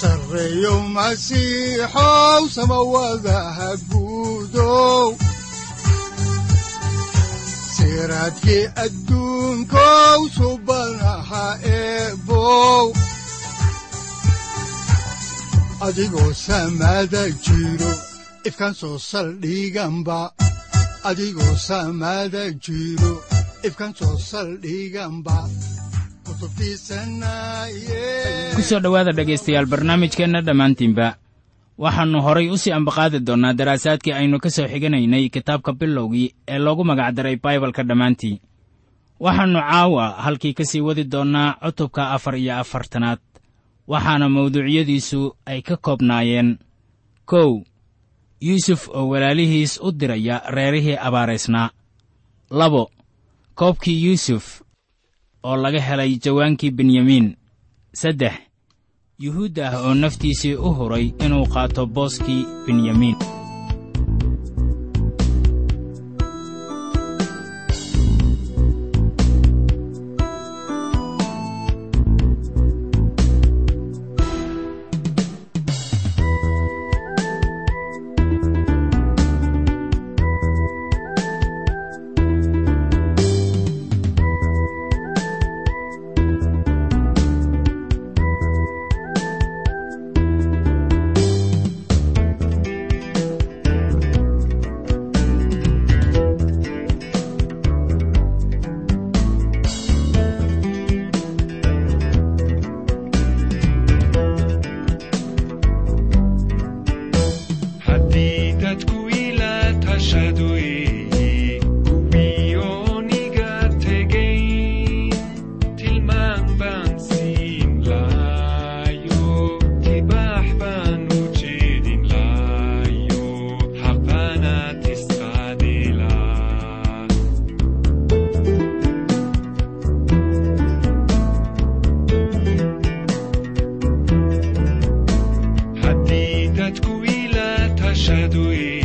sareyow masiixow samawadaha guudow siraadkii adduunkow subanaha eebow adigoo samada jiro ifkan soo saldhiganba ku soo dhowaada dhegaystayaal barnaamijkeenna dhammaantiinba waxaannu horay u sii ambaqaadi doonnaa daraasaadkii aynu ka soo xiganaynay kitaabka bilowgii ee loogu magacdaray baibalka dhammaantii. Waxaannu caawa halkii ka sii wadi doonnaa cutubka afar iyo afartanaad waxaana mawduucyadiisu ay ka koobnaayeen. Kow yuusuf oo walaalihiis u diraya reerihii abaaraysnaa. Labo koobkii yuusuf oo laga helay jawaankii benyamiin saddex yuhuud ah oo naftiisii u huray inuu qaato booskii benyamiin شدوی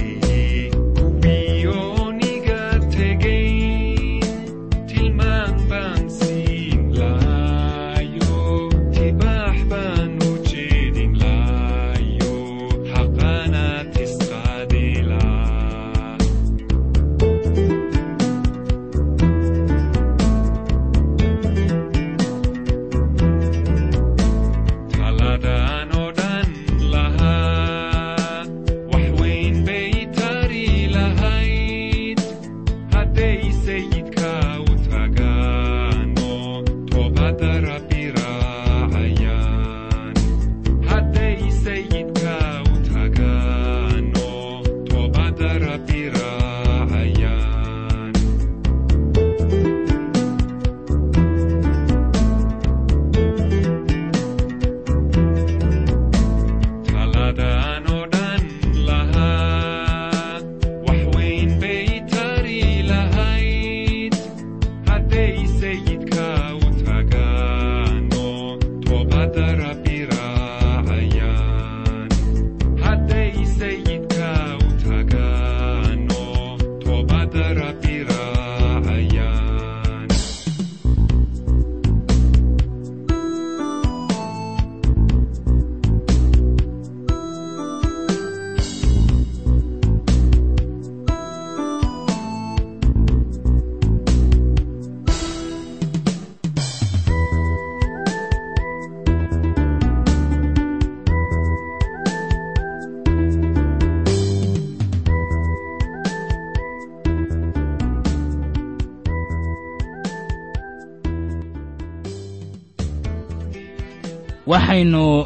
waxaynu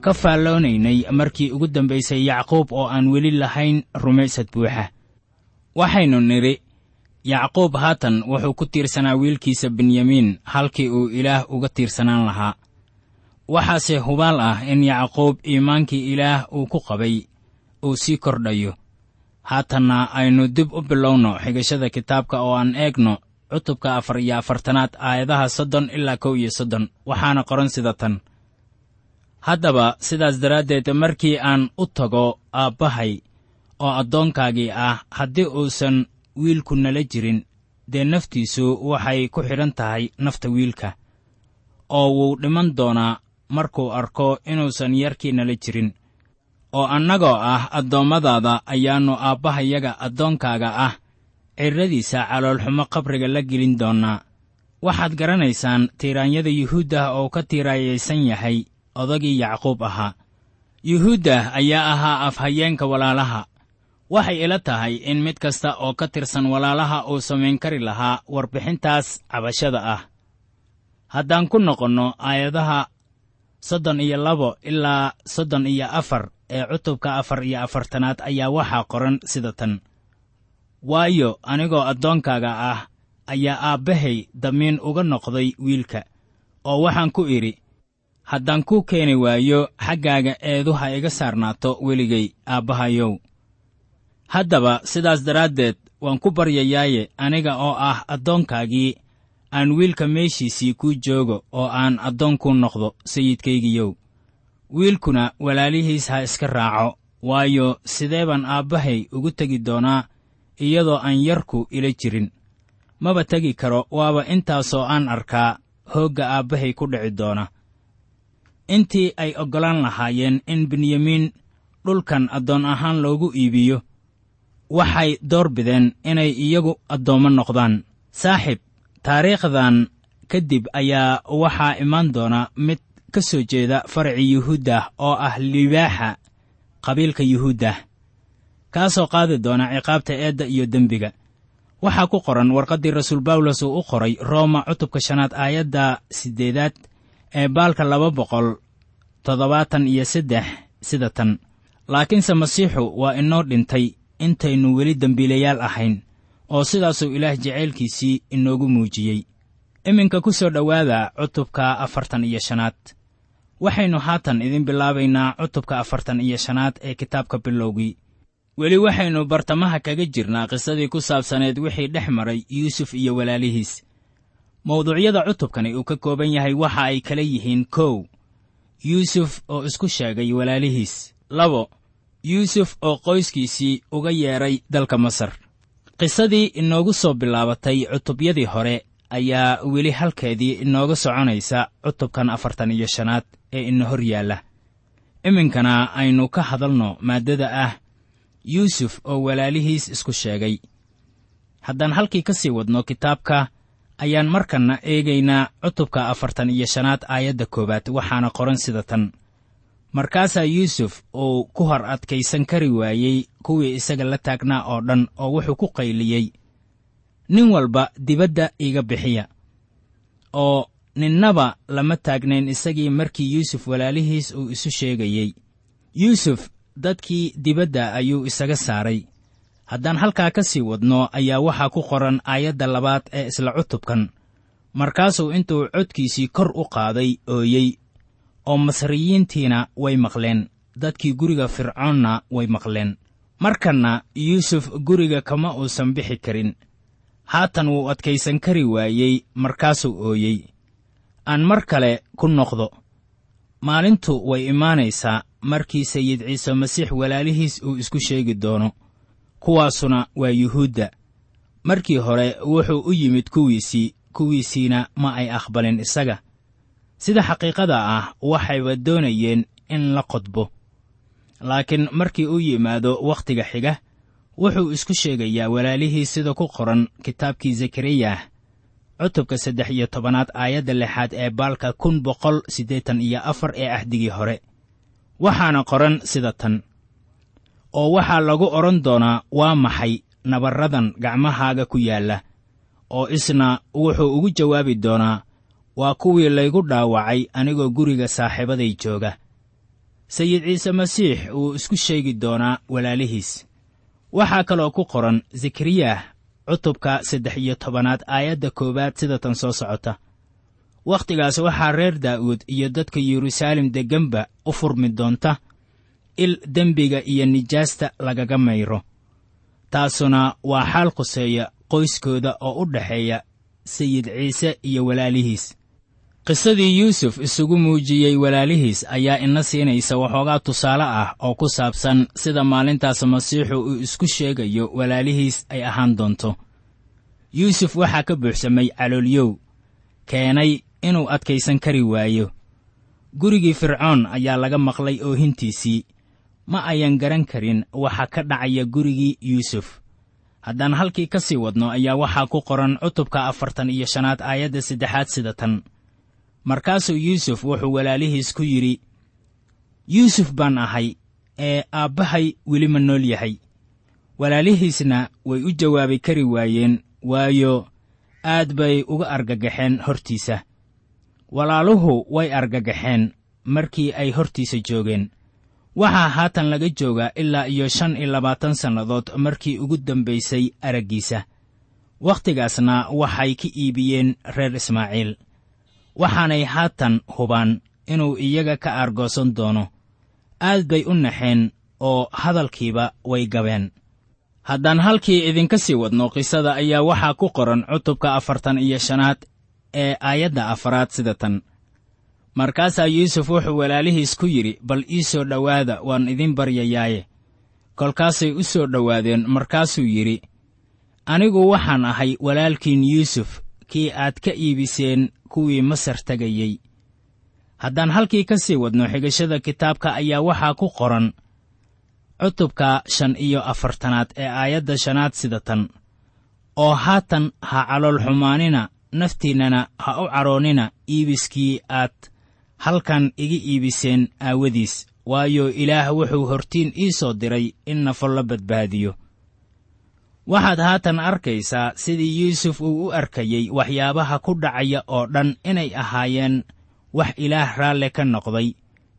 ka faalloonaynay markii ugu dambaysay yacquub oo aan weli lahayn rumaysad buuxa. Waxaynu nidhi yacquub haatan wuxuu ku tiirsanaa wiilkiisa benyamiin halkii uu ilaah uga tiirsanaan lahaa. Waxaase hubaal ah in yacquub iimaankii ilaah uu ku qabay uu sii kordhayo. Haatanna aynu dib u bilowno xigashada kitaabka oo aan eegno cutubka afar iyo afartanaad aayadaha soddon ilaa kow iyo soddon. Waxaana qoran sida tan haddaba sidaas daraaddeed markii aan u tago aabbahay oo addoonkaagii ah haddii uusan wiilku nala jirin dee naftiisu waxay ku xidhan tahay nafta wiilka oo wuu dhiman doonaa markuu arko inuusan yarkii nala jirin. Oo annagoo ah addoommadaada ayaannu aabbahayaga addoonkaaga ah cirradiisa caloolxumo qabriga la gelin doonnaa. Waxaad garanaysaan tiiraanyada yuhuuddah oo ka tiiraayaysan yahay odagii yacquub ahaa. Yuhuuddah ayaa ahaa afhayeenka walaalaha. Waxay ila tahay in mid kasta oo ka tirsan walaalaha uu samayn kari lahaa warbixintaas cabashada ah. Haddaan ku noqonno aayadaha soddon iyo labo ilaa soddon iyo afar ee cutubka afar iyo afartanaad ayaa waxaa qoran sida tan. Waayo anigoo addoonkaaga ah ayaa aabbahay damiin uga noqday wiilka oo waxaan ku idhi haddaan kuu keeni waayo xaggaaga eedu ha iga saarnaato weligay aabbahayow. Haddaba sidaas daraaddeed waan ku baryayaaye aniga oo ah addoonkaagii aan wiilka meeshiisii kuu joogo oo aan addoon kuu noqdo sayidkaygiyow. Wiilkuna walaalihiis ha iska raaco waayo sidee baan aabbahay ugu tegi doonaa iyadoo aan yarku ila jirin? Maba tegi karo waaba intaasoo aan arkaa hoogga aabbahay ku dhici doona intii ay oggolaan lahaayeen in benyamiin dhulkan addoon ahaan loogu iibiyo waxay door bideen inay iyagu addoommo noqdaan. Saaxib taariikhdan ka dib ayaa waxaa imaan doona mid ka soo jeeda faracii yuhuuddah oo ah libaaxa qabiilka yuhuuddah kaasoo qaadi doona ciqaabta eedda iyo dembiga. Waxaa ku qoran warqaddii rasuul bawlos uu u qoray rooma cutubka shanaad aayadda siddeedaad ee baalka laba boqol toddobaatan iyo saddex sida tan. Laakiinse masiixu waa inoo dhintay intaynu weli dembiilayaal ahayn oo sidaasuu ilaah jacaylkiisii inoogu muujiyey. Iminka ku soo dhowaada cutubka afartan iyo shanaad. Waxaynu haatan idin bilaabaynaa cutubka afartan iyo shanaad ee kitaabka bilowgii. Weli waxaynu bartamaha kaga jirnaa qisadii ku saabsaneed wixii dhex maray yuusuf iyo walaalihiis mawduucyada cutubkani uu ka kooban yahay waxa ay kala yihiin kow. Yuusuf oo isku sheegay walaalihiis. Labo yuusuf oo qoyskiisii uga yeedhay dalka masar. Qisadii inoogu soo bilaabatay cutubyadii hore ayaa weli halkeedii inooga soconaysa cutubkan afartan iyo shanaad ee ina hor yaalla. Iminkana aynu ka hadalno maaddada ah yuusuf oo walaalihiis isku sheegay. Haddaan halkii ka sii wadno kitaabka ayaan markanna eegaynaa cutubka afartan iyo shanaad aayadda koowaad waxaana qoran sida tan. Markaasaa yuusuf uu ku hor adkaysan kari waayey kuwii isaga la taagnaa oo dhan oo wuxuu ku qayliyey nin walba dibadda iga bixiya oo ninnaba lama taagnayn isagii markii yuusuf walaalihiis uu isu sheegayey. Yuusuf dadkii dibadda ayuu isaga saaray haddaan halkaa ka sii wadno ayaa waxaa ku qoran aayadda labaad ee isla cutubkan. Markaasuu intuu codkiisii kor u qaaday ooyey oo masriyiintiina way maqleen dadkii guriga fircoonna way maqleen. Markanna yuusuf guriga kama uusan bixi karin. Haatan wuu adkaysan kari waayey markaasuu ooyey. Aan mar kale ku noqdo. Maalintu way imaanaysaa markii sayid ciise masiix walaalihiis uu isku sheegi doono kuwaasuna waa yuhuudda. Markii hore wuxuu u yimid kuwiisii kuwiisiina ma ay aqbalin isaga. Sida xaqiiqada ah waxayba doonayeen in la qodbo. Laakiin markii uu yimaado wakhtiga xiga wuxuu isku sheegayaa walaalihii sida ku qoran kitaabkii zakariyah cutubka saddex iyo tobanaad aayadda lixaad ee baalka kun boqol siddeetan iyo afar ee ahdigii hore. Waxaana qoran sida tan oo waxaa lagu odhan doonaa waa maxay nabarradan gacmahaaga ku yaalla? oo isna wuxuu ugu jawaabi doonaa waa kuwii laygu dhaawacay anigoo guriga saaxiibaday jooga. Sayid ciise masiix wuu isku sheegi doonaa walaalihiis. Waxaa kaloo ku qoran zakariyah cutubka saddex iyo tobanaad aayadda koowaad sida tan soo socota. Wakhtigaas waxaa reer daa'uud iyo dadka yeruusaalem degganba u furmi doonta il dembiga iyo nijaasta lagaga mayro. Taasuna waa xaal khuseeya qoyskooda oo u dhexeeya sayid ciise iyo walaalihiis. Qisadii yuusuf isugu muujiyey walaalihiis ayaa ina siinaysa waxoogaa tusaale ah oo ku saabsan sida maalintaas masiixu uu isku sheegayo walaalihiis ay ahaan doonto. Yuusuf waxaa ka buuxsamay caloolyow keenay inuu adkaysan kari waayo. Gurigii fircoon ayaa laga maqlay oohintiisii ma ayan garan karin waxa ka dhacaya gurigii yuusuf. Haddaan halkii ka sii wadno ayaa waxaa ku qoran cutubka afartan iyo shanaad aayadda saddexaad sida tan. Markaasuu yuusuf wuxuu walaalihiis ku yidhi yuusuf baan ahay ee aabbahay weli ma nool yahay. Walaalihiisna way u jawaabi kari waayeen waayo aad bay uga argagaxeen hortiisa. Walaaluhu way argagaxeen markii ay hortiisa joogeen waxaa haatan laga joogaa ilaa iyo shan iyo labaatan sannadood markii ugu dambaysay araggiisa. Wakhtigaasna waxay ka iibiyeen reer ismaaciil. Waxaanay haatan hubaan inuu iyaga ka aargoosan doono. Aad bay u naxeen oo hadalkiiba way gabeen. Haddaan halkii idinka sii wadno qisada ayaa waxaa ku qoran cutubka afartan iyo shanaad ee aayadda afaraad sida tan markaasaa yuusuf wuxuu walaalihiis ku yidhi bal ii soo dhowaada waan idin baryayaaye. Kolkaasay u soo dhowaadeen markaasuu yidhi anigu waxaan ahay walaalkiin yuusuf kii aad ka iibiseen kuwii masar tegayey haddaan halkii ka sii wadno xigashada kitaabka ayaa waxaa ku qoran. Cutubka shan iyo afartanaad ee aayadda shanaad sida tan oo haatan ha calool xumaanina naftiinnana ha u cadhoonnina iibiskii aad halkan iga iibiseen aawadiis. Waayo ilaah wuxuu hortiin ii soo diray in nafo la badbaadiyo. Waxaad haatan arkaysaa sidii yuusuf uu u arkayey waxyaabaha ku dhacaya oo dhan inay ahaayeen wax ilaah raalle ka noqday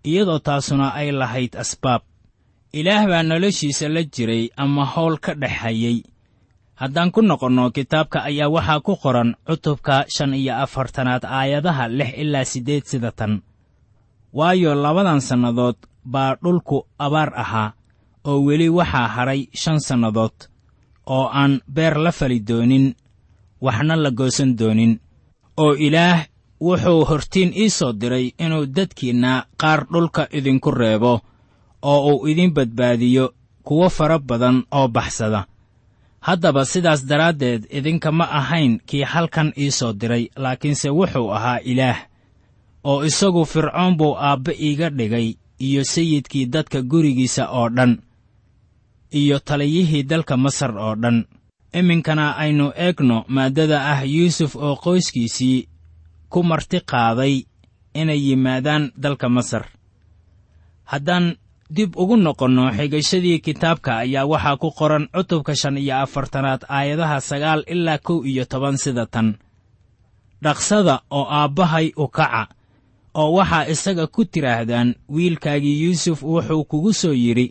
iyadoo taasuna ay lahayd asbaab. Ilaah baa noloshiisa la jiray ama howl ka dhex hayey haddaan ku noqonno kitaabka ayaa waxaa ku qoran cutubka shan iyo afartanaad aayadaha lix ilaa siddeed sida tan waayo labadan sannadood baa dhulku abaar ahaa oo weli waxaa hadhay shan sannadood oo aan beer la fali doonin waxna la goosan doonin oo ilaah wuxuu hortiin ii soo diray inuu dadkiinna qaar dhulka idinku reebo oo uu idin badbaadiyo kuwo fara badan oo baxsada. Haddaba sidaas daraaddeed idinka ma ahayn kii halkan ii soo diray laakiinse wuxuu ahaa ilaah oo isagu fircoon buu aabbe iiga dhigay iyo sayidkii dadka gurigiisa oo dhan iyo taliyihii dalka masar oo dhan. Iminkana aynu eegno maaddada ah yuusuf oo qoyskiisii ku marti qaaday inay yimaadaan dalka masar. Haddaan dib ugu noqonno xigashadii kitaabka ayaa waxaa ku qoran cutubka shan iyo afartanaad aayadaha sagaal ilaa kow iyo toban sida tan. Dhaqsada oo aabbahay u kaca oo waxaa isaga ku tidhaahdaan wiilkaagii yuusuf wuxuu kugu soo yidhi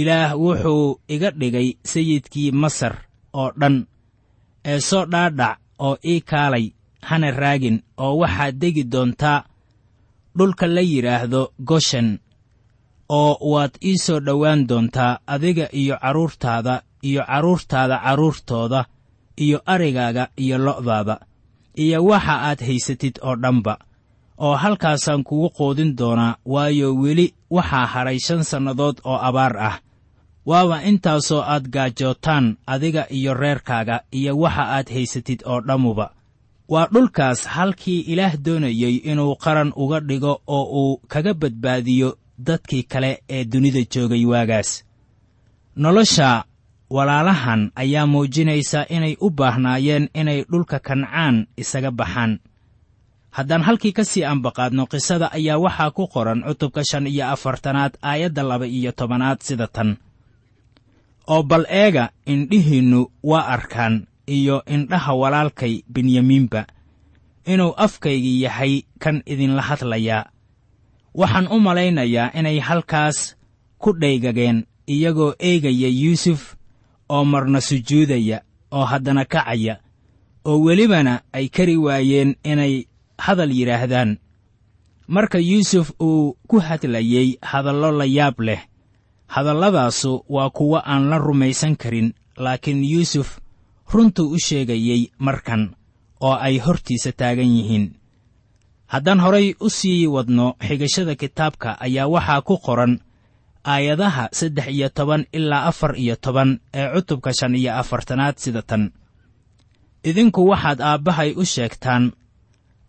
ilaah wuxuu iga dhigay sayidkii masar oo dhan ee soo dhaadhac oo ii kaalay hana raagin oo waxaad degi doontaa dhulka la yidhaahdo goshen oo waad ii soo dhowaan doontaa adiga iyo carruurtaada iyo carruurtaada carruurtooda iyo arigaaga iyo lo'daada iyo waxa aad haysatid oo dhanba oo halkaasaan kugu qoodin doonaa waayo weli waxaa hadhay shan sannadood oo abaar ah. Waaba intaasoo aad gaajootaan adiga iyo reerkaaga iyo waxa aad haysatid oo dhammuba. Waa dhulkaas halkii ilaah doonayey inuu qaran uga dhigo oo uu kaga badbaadiyo dadkii kale ee dunida joogay waagaas. Nolosha walaalahan ayaa muujinaysa inay u baahnaayeen inay dhulka kancaan isaga baxaan haddaan halkii ka sii ambaqaadno qisada ayaa waxaa ku qoran cutubka shan iyo afartanaad aayadda laba iyo tobanaad sida tan. Oo bal eega indhihiinnu waa arkaan iyo indhaha walaalkay benyamiinba inuu afkaygii yahay kan idinla hadlayaa. Waxaan u malaynayaa inay halkaas ku dhaygageen iyagoo eegaya yuusuf oo marna sujuudaya oo haddana kacaya oo welibana ay kari waayeen inay hadal yidhaahdaan. Marka yuusuf uu ku hadlayey hadallo la yaab leh hadalladaasu waa kuwo aan la rumaysan karin laakiin yuusuf runtuu u sheegayey markan oo ay hortiisa taagan yihiin. Haddaan horay u sii wadno xigashada kitaabka ayaa waxaa ku qoran aayadaha saddex iyo toban ilaa afar iyo toban ee cutubka shan iyo afartanaad sida tan. Idinku waxaad aabbahay u sheegtaan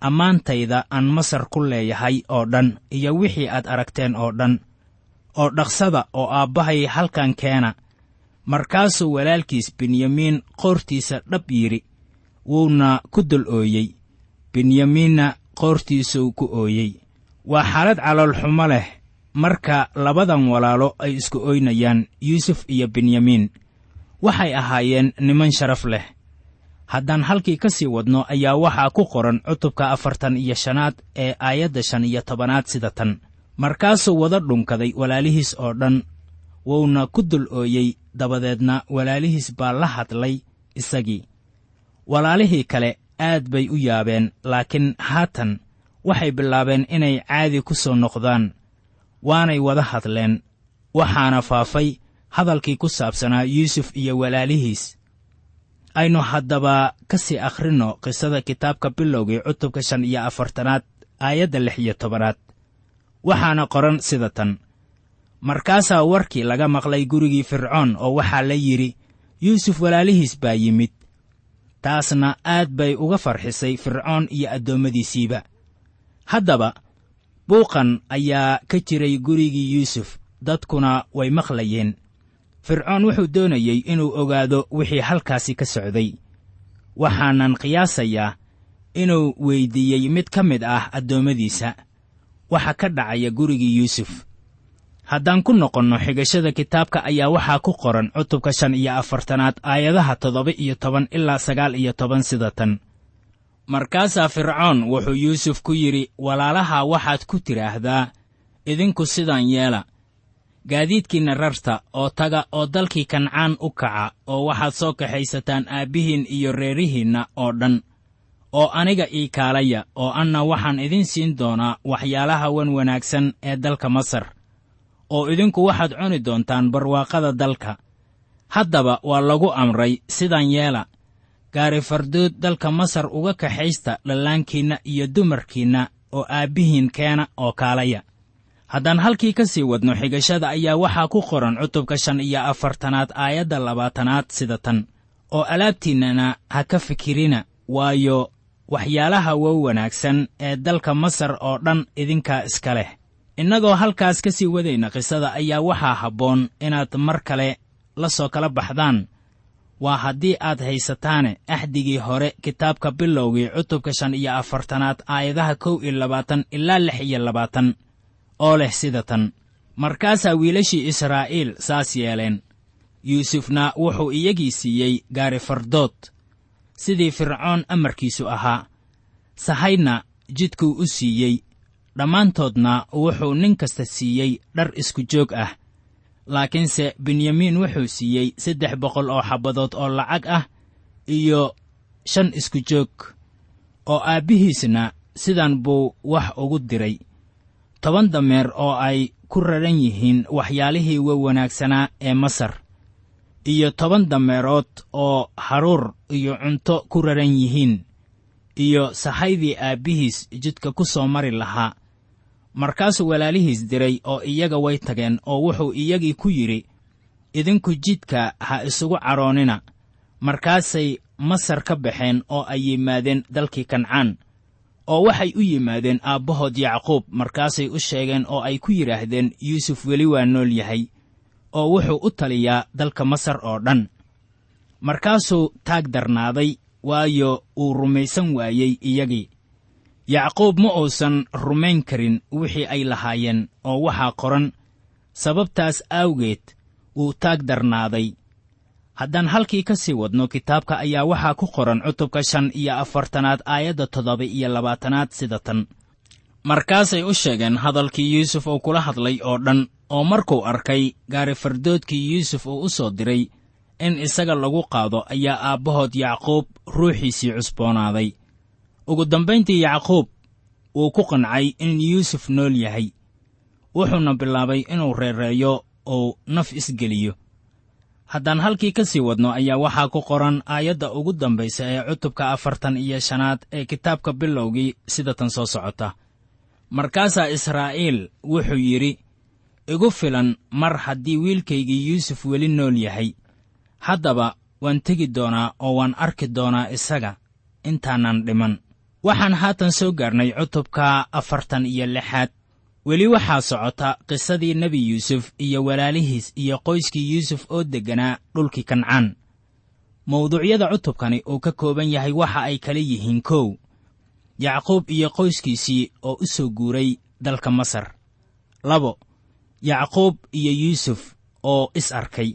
ammaantayda aan masar ku leeyahay oo dhan iyo wixii aad aragteen oo dhan oo dhaqsada oo aabbahay halkan keena. Markaasuu walaalkiis benyamiin qoortiisa dhab yidhi wuuna ku dul ooyey. Benyamiinna qoortiisuu ku ooyey. Waa xaalad caloolxumo leh marka labadan walaalo ay isku ooynayaan yuusuf iyo benyamiin waxay ahaayeen niman sharaf leh haddaan halkii ka sii wadno ayaa waxaa ku qoran cutubka afartan iyo shanaad ee aayadda shan iyo tobanaad sida tan. Markaasuu wada dhunkaday walaalihiis oo dhan wuuna ku dul ooyey dabadeedna walaalihiis baa la hadlay isagii. Walaalihii kale aad bay u yaabeen laakiin haatan waxay bilaabeen inay caadi ku soo noqdaan. Waanay wada hadleen waxaana faafay hadalkii ku saabsanaa yuusuf iyo walaalihiis aynu haddaba ka sii akhrinno qisada kitaabka bilowgii cutubka shan iyo afartanaad aayadda lix iyo tobanaad. Waxaana qoran sida tan. Markaasaa warkii laga maqlay gurigii fircoon oo waxaa la yidhi yuusuf walaalihiis baa yimid. Taasna aad bay uga farxisay fircoon iyo addoommadiisiiba. Haddaba buuqan ayaa ka jiray gurigii yuusuf dadkuna way maqlayeen fircoon wuxuu doonayey inuu ogaado wixii halkaasi ka socday. Waxaanan qiyaasayaa inuu weyddiiyey mid ka mid ah addoommadiisa. Waxa ka dhacaya gurigii yuusuf. Haddaan ku noqonno xigashada kitaabka ayaa waxaa ku qoran cutubka shan iyo afartanaad aayadaha toddoba iyo toban ilaa sagaal iyo toban sida tan. Markaasaa fircoon wuxuu yuusuf ku yidhi walaalaha waxaad ku tidhaahdaa idinku sidaan yeela gaadiidkiinna rarta oo taga oo dalkii kancaan u kaca oo waxaad soo kaxaysataan aabbihiin iyo reerihiinna oo dhan. Oo aniga ii kaalaya oo anna waxaan idin siin doonaa waxyaalaha wan wanaagsan ee dalka masar. Oo idinku waxaad cuni doontaan barwaaqada dalka. Haddaba waa lagu amray sidan yeela. Gaari fardood dalka masar uga kaxaysta dhallaankiinna iyo dumarkiinna oo aabbihiin keena oo kaalaya haddaan halkii ka sii wadno xigashada ayaa waxaa ku qoran cutubka shan iyo afartanaad aayadda labaatanaad sida tan oo alaabtiinnana ha ka fikirina waayo waxyaalaha wow wanaagsan ee dalka masar oo dhan idinkaa iska leh. Innagoo halkaas ka sii wadayna qisada ayaa waxaa habboon inaad mar kale la soo kala baxdaan. Waa haddii aad haysataane axdigii hore kitaabka bilowgii cutubka shan iyo afartanaad aayadaha kow iyo labaatan ilaa lix iyo labaatan oo leh sida tan. Markaasaa wiilashii israa'iil saas yeeleen. Yuusufna wuxuu iyagii siiyey gaari fardood. Sidii fircoon amarkiisu ahaa. Sahaydna jidkuu u siiyey. Dhammaantoodna wuxuu nin kasta siiyey dhar isku joog ah. Laakiinse benyamiin wuxuu siiyey saddex boqol oo xabbadood oo lacag ah iyo shan isku joog. Oo aabbihiisna sidan buu wax ugu diray toban dameer oo ay ku raran yihiin waxyaalihii wa wanaagsanaa ee masar iyo toban dameerood oo haruur iyo cunto ku raran yihiin iyo sahaydii aabbihiis jidka ku soo mari lahaa. Markaasuu walaalihiis diray oo iyaga way tageen oo wuxuu iyagii ku yidhi idinku jidka ha isugu cadhoonnina markaasay masar ka baxeen oo ay yimaadeen dalkii kancaan oo waxay u yimaadeen aabbahood yacquub markaasay u sheegeen oo ay ku yidhaahdeen yuusuf weli waa nool yahay oo wuxuu u taliyaa dalka masar oo dhan. Markaasuu taag darnaaday waayo uu rumaysan waayey iyagii. Yacquub ma uusan rumayn karin wixii ay lahaayeen oo waxaa qoran sababtaas aawgeed wuu taag darnaaday haddaan halkii ka sii wadno kitaabka ayaa waxaa ku qoran cutubka shan iyo afartanaad aayadda toddoba iyo labaatanaad sida tan. Markaasay u sheegeen hadalkii yuusuf uu kula hadlay oo dhan oo markuu arkay gaari fardoodkii yuusuf uu u soo diray in isaga lagu qaado ayaa aabbahood yacquub ruuxiisii cusboonaaday. Ugu dambayntii yacquub wuu ku qancay in yuusuf nool yahay. Wuxuuna bilaabay inuu reereeyo uu naf isgeliyo haddaan halkii ka sii wadno ayaa waxaa ku qoran aayadda ugu dambaysa ee cutubka afartan iyo shanaad ee kitaabka bilowgii sida tan soo socota. Markaasaa israa'iil wuxuu yidhi igu filan mar haddii wiilkaygii yuusuf weli nool yahay haddaba waan tegi doonaa oo waan arki doonaa isaga intaanan dhiman. Waxaan haatan soo gaarnay cutubka afartan iyo lixaad weli waxaa socota qisadii nebi yuusuf iyo walaalihiis iyo qoyskii yuusuf oo degganaa dhulkii kancaan. Mawduucyada cutubkani uu ka kooban yahay waxa ay kala yihiin kow. Yacquub iyo qoyskiisii oo u soo guuray dalka masar. Labo yacquub iyo yuusuf oo is arkay.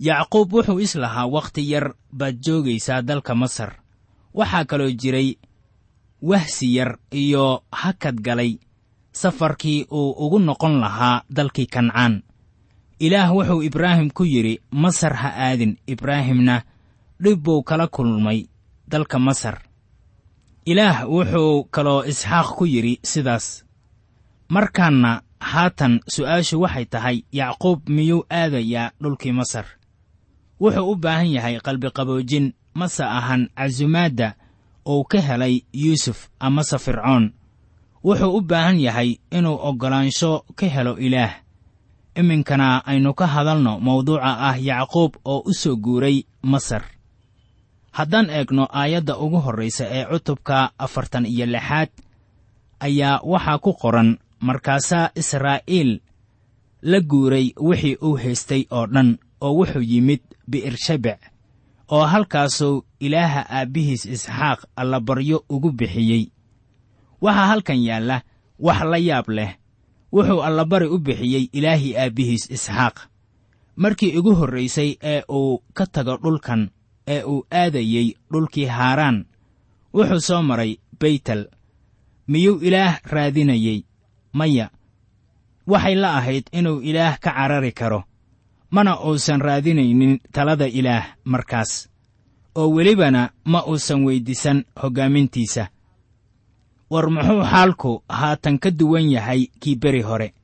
Yacquub wuxuu is lahaa wakhti yar baad joogaysaa dalka masar. Waxaa kaloo jiray wahsi yar iyo hakad galay safarkii uu ugu noqon lahaa dalkii kancaan. Ilaah wuxuu ibraahim ku yidhi masar ha aadin ibraahimna dhib buu kala kulmay dalka masar. Ilaah wuxuu kaloo isxaaq ku yidhi sidaas markaanna haatan su'aashu waxay tahay yacquub miyuu aadayaa dhulkii masar? Wuxuu u baahan yahay qalbiqaboojin mase ahan casumaadda uu ka helay yuusuf amase fircoon wuxuu u baahan yahay inuu oggolaansho ka helo ilaah. Iminkana aynu ka hadalno mawduuca ah yacquub oo u soo guuray masar. Haddaan eegno aayadda ugu horraysa ee cutubka afartan iyo lixaad ayaa waxaa ku qoran markaasaa israa'iil la guuray wixii uu haystay oo dhan oo wuxuu yimid bi'ershabec oo halkaasuu ilaaha aabbihiis isxaaq allabaryo ugu bixiyey waxaa halkan yaalla wax la yaab leh. Wuxuu allabari u bixiyey ilaahii aabbihiis isxaaq. Markii ugu horraysay ee uu ka tago dhulkan ee uu aadayey dhulkii haaraan wuxuu soo maray beytel. Miyuu ilaah raadinayey? Maya waxay la ahayd inuu ilaah ka carari karo mana uusan raadinaynin talada ilaah markaas oo welibana ma uusan weyddiisan hoggaamintiisa war muxuu xaalku haatan ka duwan yahay kii beri hore.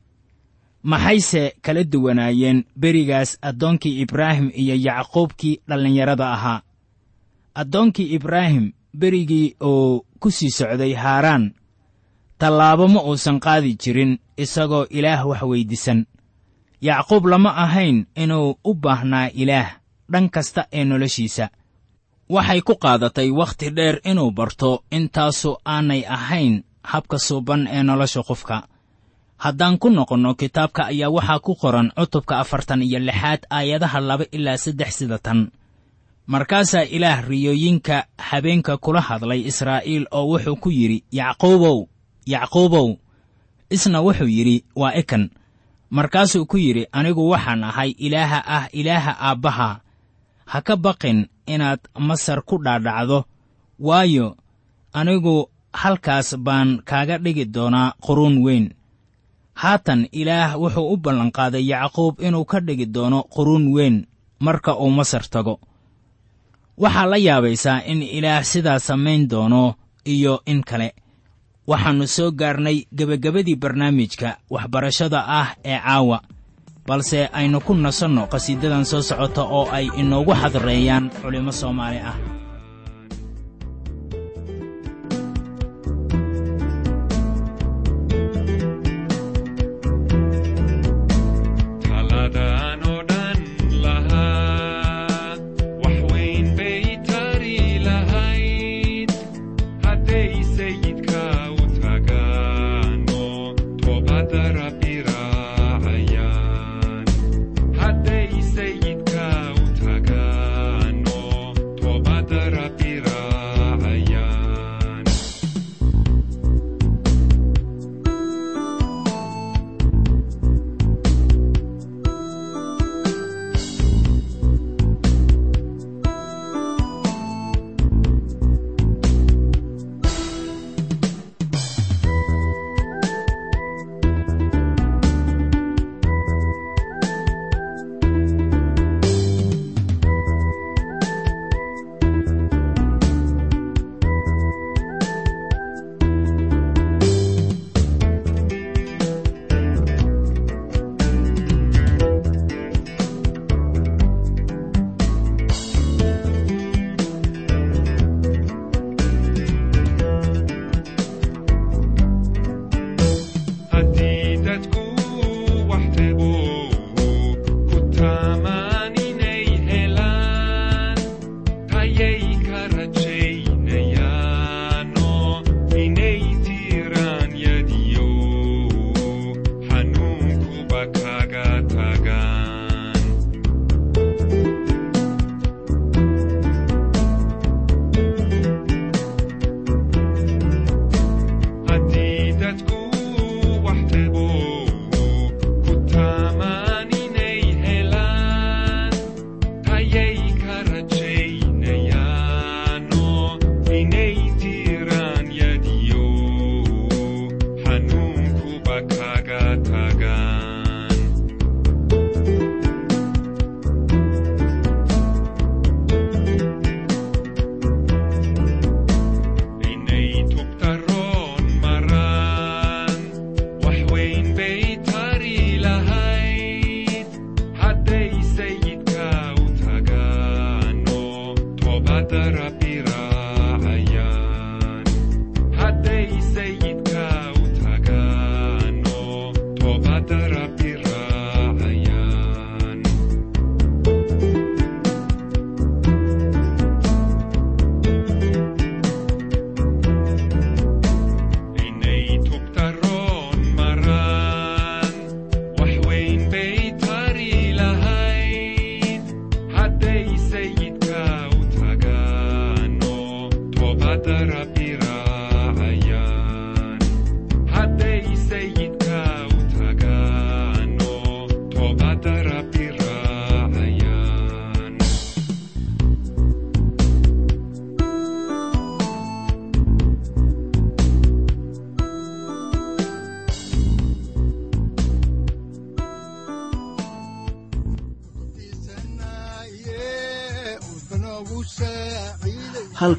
Maxayse kala duwanaayeen berigaas addoonkii ibraahim iyo yacquubkii dhallinyarada ahaa? Addoonkii ibraahim berigii uu ku sii socday haaraan tallaabo ma uusan qaadi jirin isagoo ilaah wax weyddiisan yacquub lama ahayn inuu u baahnaa ilaah dhan kasta ee noloshiisa waxay ku qaadatay wakhti dheer inuu barto intaasu aanay ahayn habka suuban ee nolosha qofka. Haddaan ku noqonno kitaabka ayaa waxaa ku qoran cutubka afartan iyo lixaad aayadaha laba ilaa saddex sida tan. Markaasaa ilaah riyooyinka habeenka kula hadlay israa'iil oo wuxuu ku yidhi yacquubow yacquubow. Isna wuxuu yidhi waa ikan markaasuu ku yidhi anigu waxaan ahay ilaaha ah ilaaha aabbaha ha ka baqin inaad masar ku dhaadhacdo. Waayo anigu halkaas baan kaaga dhigi doonaa quruun weyn. Haatan ilaah wuxuu u ballanqaaday yacquub inuu ka dhigi doono quruun weyn marka uu masar tago. Waxaa la yaabaysaa in ilaah sidaa samayn doono iyo in kale. Waxaannu soo gaarnay gebagabadii barnaamijka waxbarashada ah ee caawa balse aynu ku nasanno qhasiidadan soo socota oo ay inoogu xadreeyaan culimmo soomaali ah